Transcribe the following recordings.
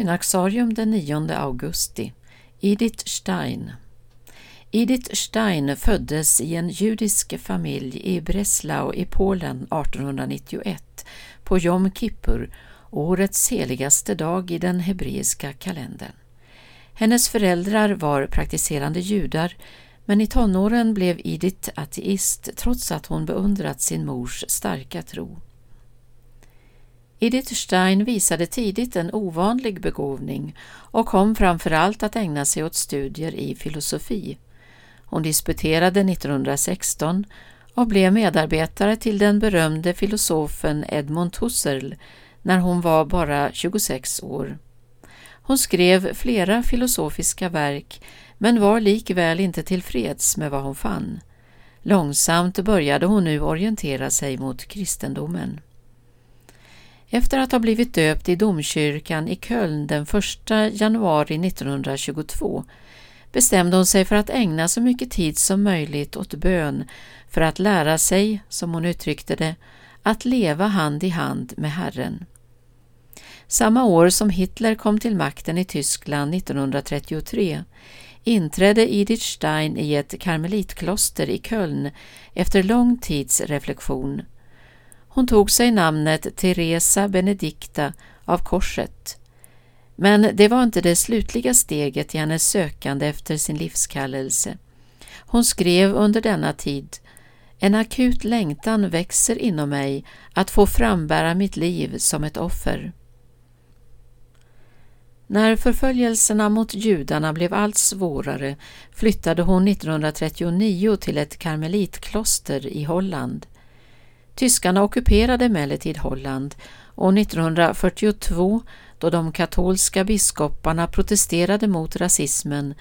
Synaxarium den 9 augusti Edith Stein Edith Stein föddes i en judisk familj i Breslau i Polen 1891 på Jom Kippur, årets heligaste dag i den hebreiska kalendern. Hennes föräldrar var praktiserande judar men i tonåren blev Edith ateist trots att hon beundrat sin mors starka tro. Edith Stein visade tidigt en ovanlig begåvning och kom framför allt att ägna sig åt studier i filosofi. Hon disputerade 1916 och blev medarbetare till den berömde filosofen Edmund Husserl när hon var bara 26 år. Hon skrev flera filosofiska verk men var likväl inte tillfreds med vad hon fann. Långsamt började hon nu orientera sig mot kristendomen. Efter att ha blivit döpt i domkyrkan i Köln den 1 januari 1922 bestämde hon sig för att ägna så mycket tid som möjligt åt bön för att lära sig, som hon uttryckte det, att leva hand i hand med Herren. Samma år som Hitler kom till makten i Tyskland 1933 inträdde Edith Stein i ett karmelitkloster i Köln efter lång tids reflektion. Hon tog sig namnet Teresa Benedicta av korset. Men det var inte det slutliga steget i hennes sökande efter sin livskallelse. Hon skrev under denna tid En akut längtan växer inom mig att få frambära mitt liv som ett offer. När förföljelserna mot judarna blev allt svårare flyttade hon 1939 till ett karmelitkloster i Holland. Tyskarna ockuperade emellertid Holland och 1942, då de katolska biskoparna protesterade mot rasismen,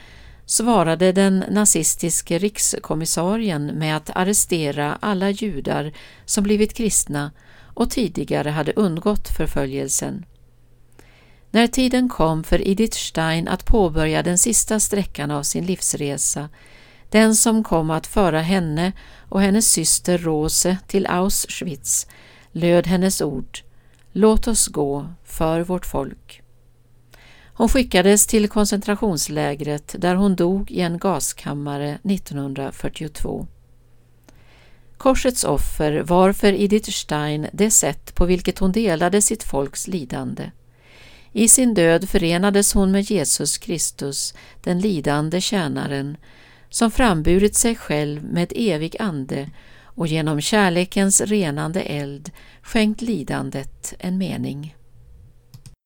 svarade den nazistiske rikskommissarien med att arrestera alla judar som blivit kristna och tidigare hade undgått förföljelsen. När tiden kom för Edith Stein att påbörja den sista sträckan av sin livsresa, den som kom att föra henne och hennes syster Rose till Auschwitz, löd hennes ord Låt oss gå för vårt folk. Hon skickades till koncentrationslägret där hon dog i en gaskammare 1942. Korsets offer var för Edith Stein det sätt på vilket hon delade sitt folks lidande. I sin död förenades hon med Jesus Kristus, den lidande tjänaren, som framburit sig själv med evig ande och genom kärlekens renande eld skänkt lidandet en mening.